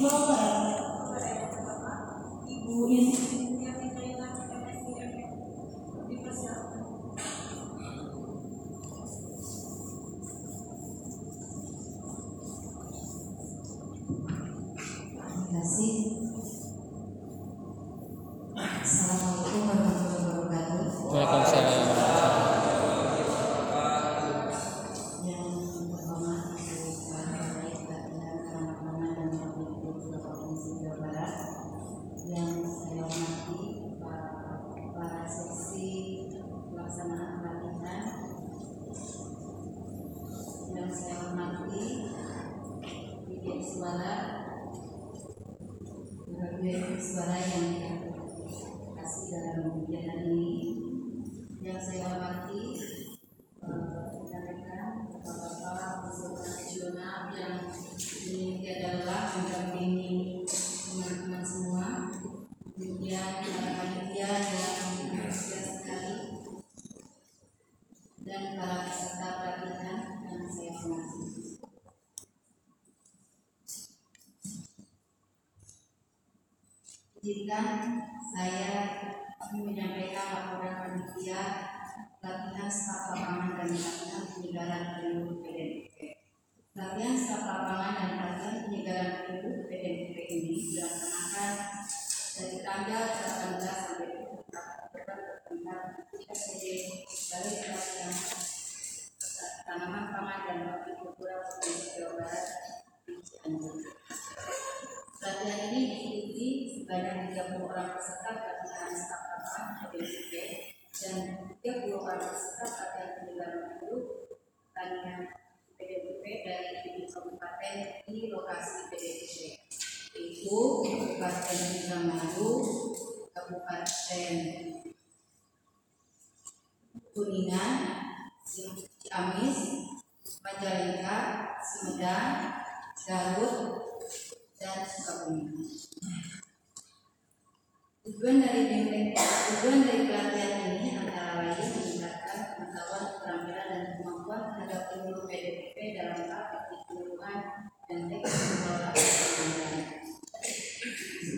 Lord. suara. Berbagai suara yang izinkan saya menyampaikan laporan panitia latihan staf lapangan dan latihan penyegaran penduduk PDNP. Latihan staf lapangan dan latihan penyegaran penduduk PDNP ini dilaksanakan dari tanggal 18 sampai 24 tentang SPD dari pelatihan tanaman pangan dan hortikultura Provinsi Jawa Barat di Cianjur. Latihan ini sebanyak 30 orang peserta pelatihan staf lapangan PDP dan 30 orang peserta pelatihan penyegaran hidup tanian PDP dari tujuh kabupaten di lokasi PDP yaitu Kabupaten Indramayu, Kabupaten Kuningan, Ciamis, Majalengka, Sumedang, Garut, dan Sukabumi. Tujuan dari bimbing, tujuan dari pelatihan ini antara lain meningkatkan pengetahuan, keterampilan dan kemampuan terhadap seluruh PDP dalam hal keseluruhan dan teknis mengelola keuangan.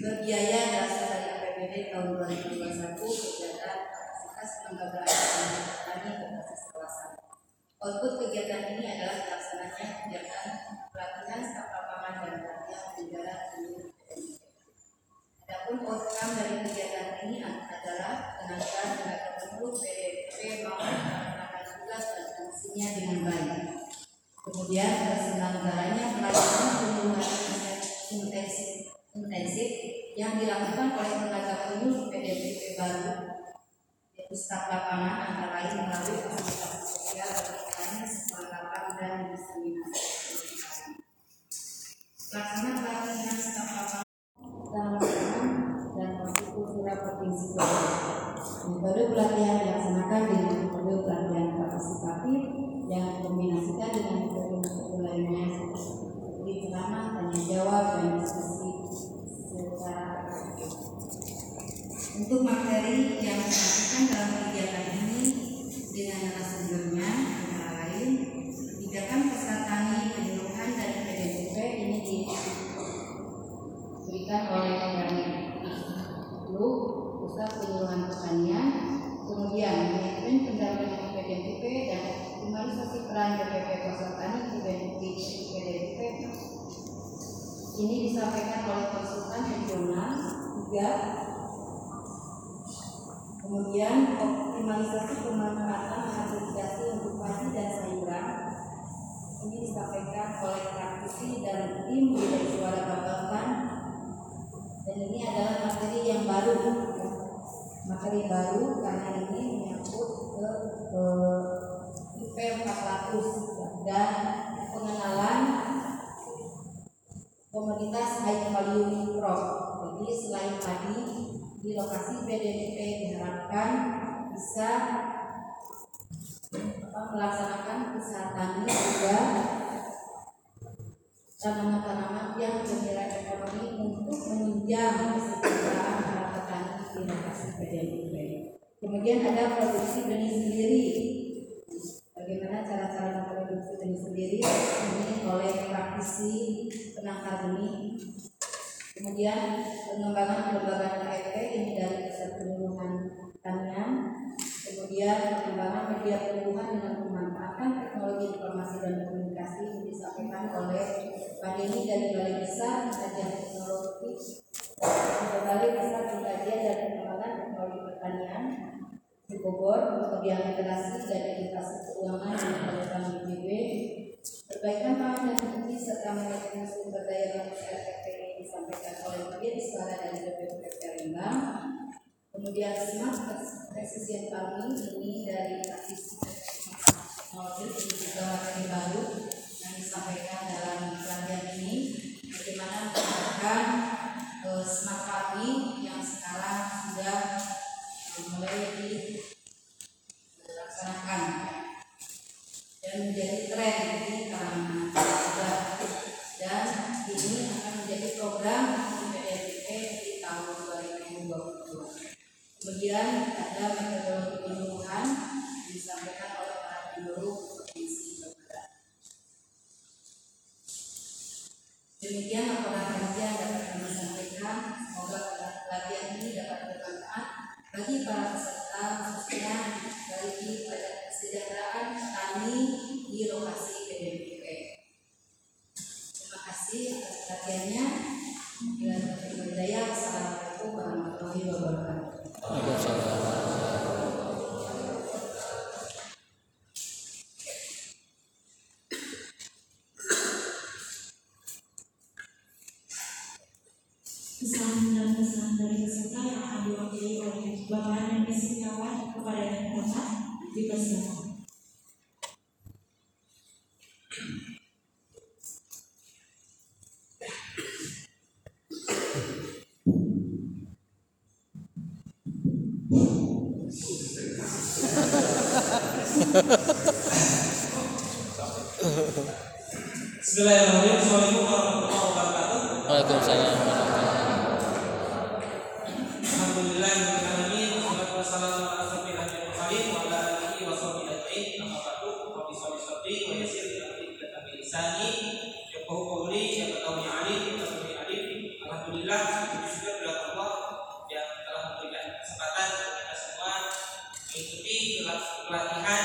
Berbiaya berasal dari APBD tahun 2021 kegiatan kapasitas kelembagaan petani berbasis kawasan. Output kegiatan ini adalah pelaksananya kegiatan pelatihan staf lapangan dan pelatihan negara seluruh Adapun fungsinya dengan baik. Kemudian terselenggaranya pelatihan pembunuhan intensif, intensif yang dilakukan oleh tenaga penuh PDP baru yaitu staf lapangan antara lain melalui Kemdikbud Lu Pusat Penyuluhan Pertanian kemudian manajemen pendampingan PDBP dan optimalisasi peran BPP Pasar Tani di PDBP ini disampaikan oleh konsultan regional tiga Kemudian optimalisasi pemanfaatan agrigasi untuk padi dan sayuran ini disampaikan oleh praktisi dan tim dari suara babakan dan ini adalah materi yang baru. Materi baru karena ini menyangkut ke, ke IP 400 dan pengenalan komoditas high value crop jadi selain padi di lokasi PDP diharapkan bisa melaksanakan usaha tani juga tanaman-tanaman yang bernilai ekonomi untuk menunjang kesejahteraan para petani di lokasi PDP. Kemudian ada produksi benih sendiri. Bagaimana cara-cara memproduksi benih sendiri? Ini oleh praktisi penangkar benih Kemudian pengembangan kelembagaan KFP ini dari pusat penyuluhan tanian. Kemudian pengembangan media penyuluhan dengan memanfaatkan teknologi informasi dan komunikasi yang disampaikan oleh Pak Deni dari Balai Besar Kajian Teknologi. Balai Besar Pengkajian dan Pengembangan Teknologi Pertanian di Bogor kemudian literasi dan edukasi keuangan di program BPB perbaikan pangan dan energi serta manajemen sumber daya manusia disampaikan oleh Dirjen Suara dan BPP Lembang kemudian smart precision farming ini dari aktif teknologi ini juga baru bermanfaat bagi para peserta khususnya Alhamdulillah Allah yang telah memberikan kesempatan kepada semua mengikuti pelatihan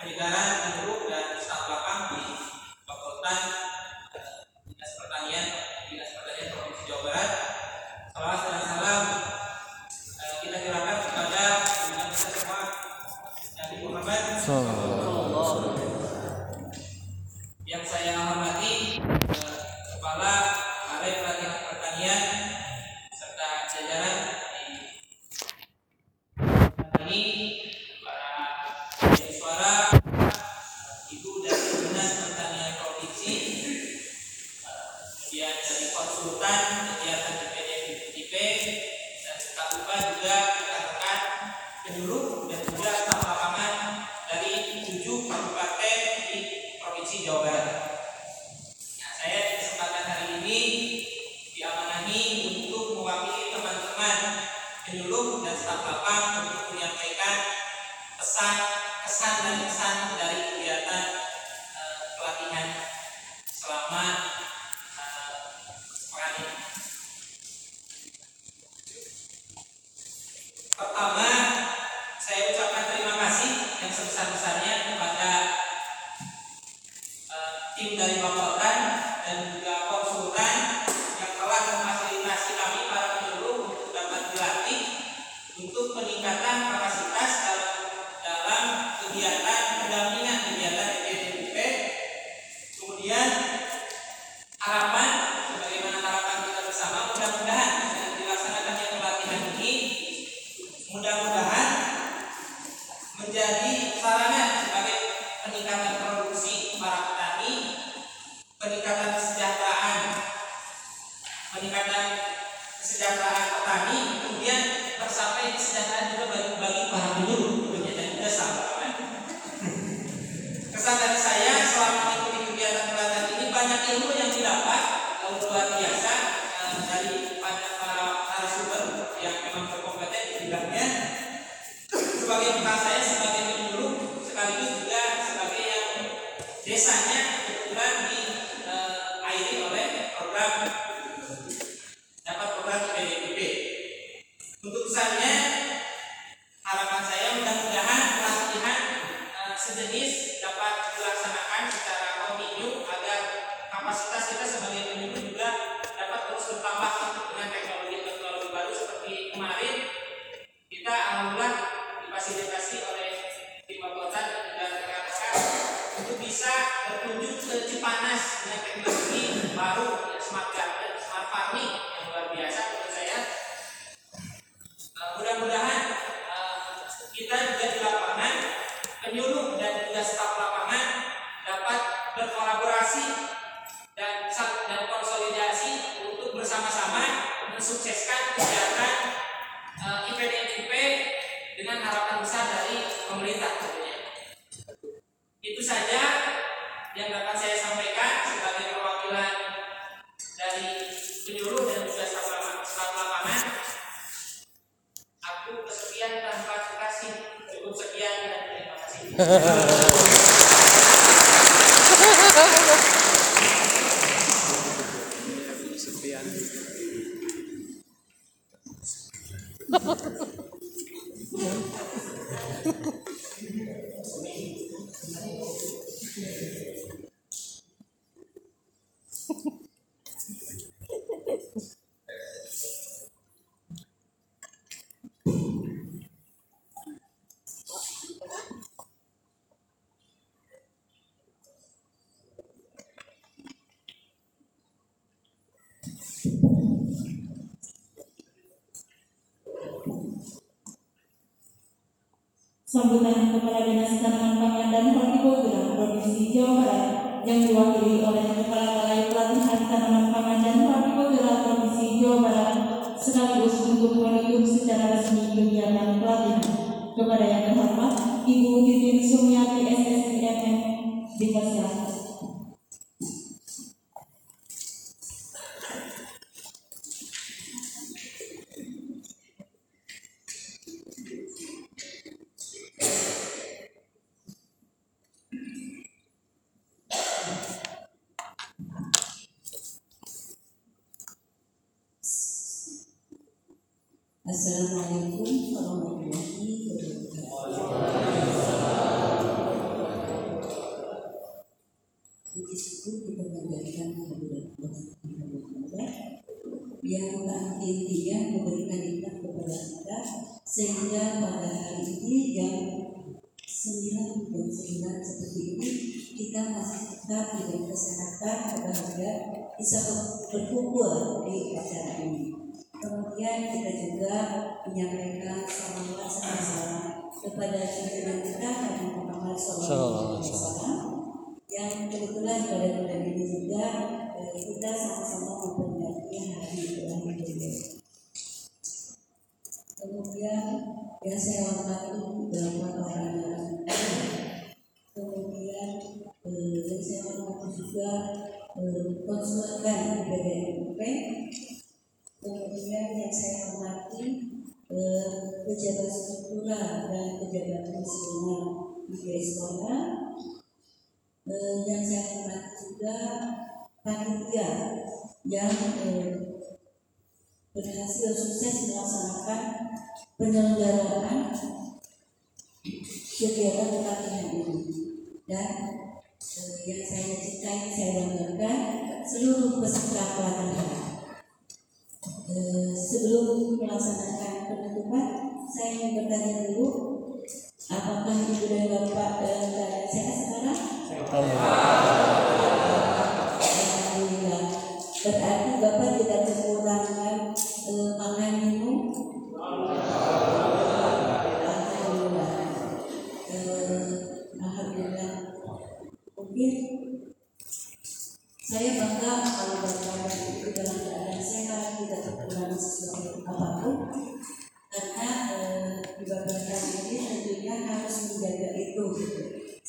penyegaran penduduk dan staf lapang di kemudian dari konsultan kegiatan sebesar-besarnya kepada eh, tim dari Bapelkan peningkatan kesejahteraan petani, kemudian tercapai kesejahteraan juga bagi, bagi para penyuluh tentunya dan juga sahabat Kesan dari saya selama mengikuti kegiatan pelatihan ini banyak ilmu yang didapat luar biasa sejenis dapat dilaksanakan mensukseskan kegiatan eh, IPDMIP dengan harapan besar dari pemerintah tentunya. Itu saja yang dapat saya sampaikan sebagai perwakilan dari penyuluh dan juga staf lapangan. Aku kesekian tanpa kasih cukup sekian dan terima kasih. Sambutan Kepala Dinas Tanaman Pangan dan Hortikultura Provinsi Jawa Barat yang diwakili oleh Kepala Balai Pelatihan Tanaman Pangan dan Hortikultura Provinsi Jawa Barat sekaligus untuk menutup secara resmi kegiatan pelatihan kepada yang terhormat Ibu Titin Sumiati SSIMM dipersilakan. Puji syukur kita panjatkan kehadirat Allah Subhanahu wa Ta'ala yang tak intinya memberikan nikmat kepada kita sehingga pada hari ini jam 9 dan 9 seperti ini kita masih tetap dengan kesehatan kebahagia bisa berkumpul di acara ini. Kemudian kita juga menyampaikan serta salam kepada junjungan kita Nabi Muhammad SAW yang kebetulan pada bulan ini juga eh, kita sama-sama memperingati hari ulang tahun. Kemudian yang saya hormati Bapak orang Kemudian eh, yang saya hormati juga eh, konsultan BDMP Kemudian yang saya hormati eh, pejabat struktural dan pejabat fungsional di sekolah. Eh, yang saya hormati juga panitia yang eh, berhasil sukses melaksanakan penyelenggaraan kegiatan pelatihan ini dan eh, yang saya cintai saya banggakan seluruh peserta pelatihan. Sebelum melaksanakan penutupan, saya ingin bertanya dulu, apakah ibu dan bapak dalam keadaan sehat sekarang? Alhamdulillah.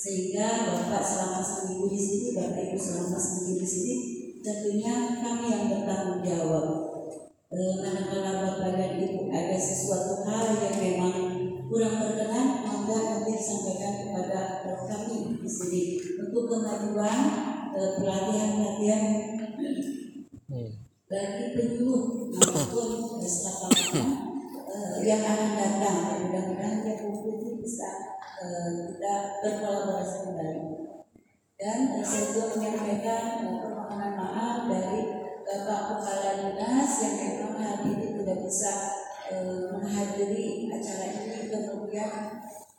Sehingga bapak selama seminggu di sini, bapak ibu selama seminggu di sini, tentunya kami yang bertanggung jawab. Manakala bapak dan ibu ada sesuatu hal yang memang kurang berkenan, maka nanti disampaikan kepada kami di sini untuk kemajuan eh, pelatihan-pelatihan bagi penyuluh maupun staf lapangan eh, yang akan datang. Mudah-mudahan yang bisa eh, kita berkolaborasi kembali. Dan eh, saya juga menyampaikan eh, permohonan maaf dari Bapak Kepala Dinas yang memang hari ini tidak bisa eh, menghadiri acara ini. Kemudian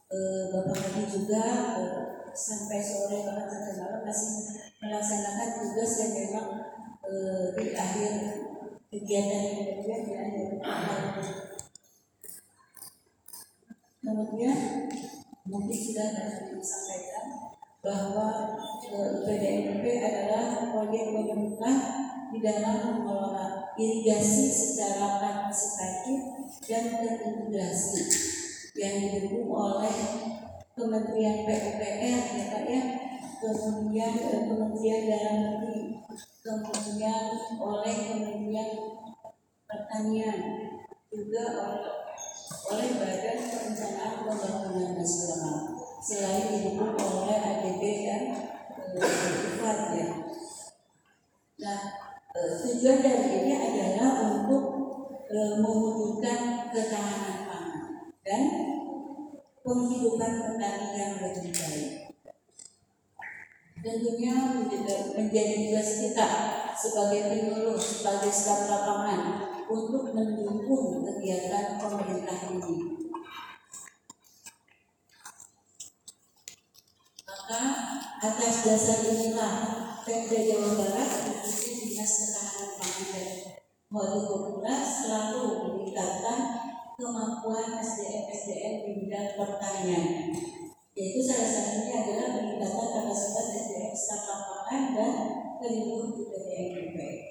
eh, Bapak kami juga eh, sampai sore bahkan sampai malam masih melaksanakan tugas yang memang eh, di akhir kegiatan kemudian di akhir kemudian mungkin sudah dapat disampaikan bahwa eh, IPDMP adalah proyek pemerintah di dalam mengelola irigasi secara partisipatif dan terintegrasi yang didukung oleh Kementerian PUPR ya Pak ya, kemudian eh, Kementerian Dalam Negeri, kemudian oleh Kementerian Pertanian, juga oleh, oleh Badan Perencanaan Pembangunan Nasional, selain didukung oleh ADB dan IFAD ya. Nah, eh, tujuan dari ini adalah untuk eh, mewujudkan ketahanan pangan dan penghidupan petani yang lebih baik. Tentunya menjadi tugas kita sebagai penyuluh, sebagai staf lapangan untuk mendukung kegiatan pemerintah ini. Maka atas dasar inilah Pemda Jawa Barat khususnya Dinas Ketahanan Pangan dan Hortikultura selalu meningkatkan kemampuan SDM-SDM di bidang pertanian yaitu salah satunya adalah meningkatkan kapasitas SDM staf lapangan dan pelindung PDMP.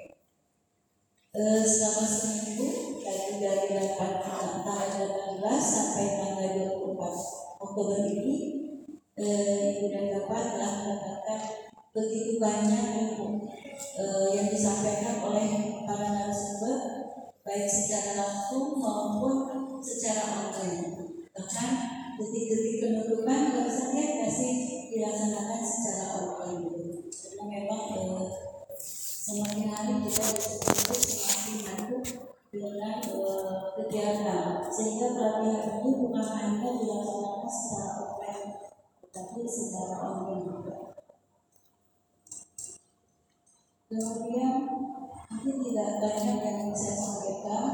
Eh, selama seminggu dari dari 8 tanggal 18 sampai tanggal 24 Oktober ini eh, Ibu dan Bapak telah mendapatkan begitu banyak eh, yang disampaikan oleh para narasumber baik secara langsung maupun secara online. Bahkan detik-detik penutupan kalau masih dilaksanakan secara online. Karena memang eh, semakin hari kita disebut mampu dengan eh, kegiatan sehingga pelatihan ini bukan hanya dilaksanakan secara offline tetapi secara online. Kemudian mungkin tidak banyak yang saya sampaikan.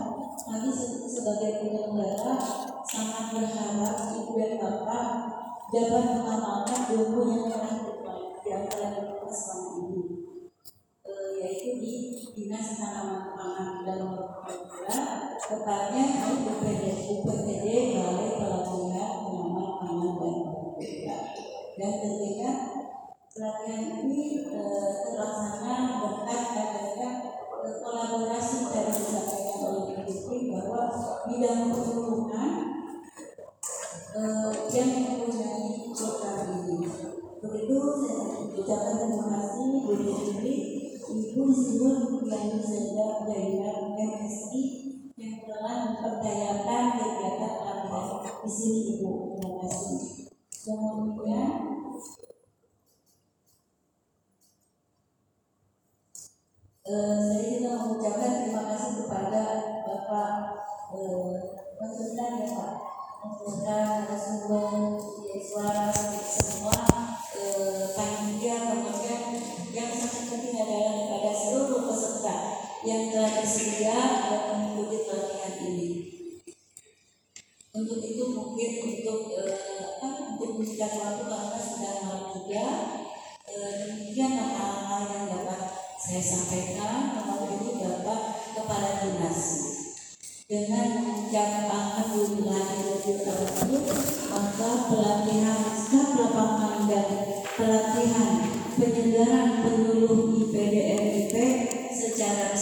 Kami se- sebagai penyelenggara sangat berharap ibu dan bapak dapat mengamalkan ilmu yang telah di antara kita selama ini, Eh, yaitu di dinas tanaman pangan dan hortikultura, tepatnya di UPD, UPTD Balai Pelatihan Tanaman Pangan dan Hortikultura. Dan tentunya pelatihan ini eh, terlaksana berkat adanya kolaborasi dari disampaikan oleh Ibu bahwa bidang perhubungan eh, yang mempunyai program ini. Begitu saya ucapkan terima kasih Bu Putri, Ibu Zul yang Seda Jainal MSI yang telah memperdayakan kegiatan pelatihan di sini Ibu. Terima kasih. Kemudian Eh, saya juga mengucapkan terima kasih kepada Bapak eh, ya Pak, konsultan narasumber, siswa, semua eh, panitia yang telah bersedia eh, mengikuti pelatihan ini. Untuk itu mungkin untuk eh, apa, untuk menyediakan waktu karena sudah malam juga. Eh, demikian hal-hal yang dapat saya sampaikan. Mewakili Bapak Kepala Dinas. Dengan mengucap Alhamdulillahirrahmanirrahim maka pelatihan staf lapangan dan pelatihan penyelenggaraan penyuluh IPDMIP secara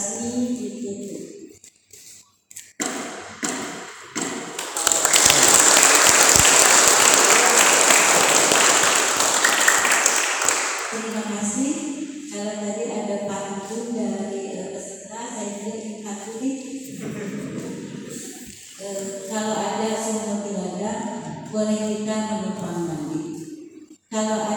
Terima kasih. karena tadi ada pantun dari uh, peserta, saya juga ingin pantun Kalau ada sumber tidak ada, boleh kita menumpang mandi. Kalau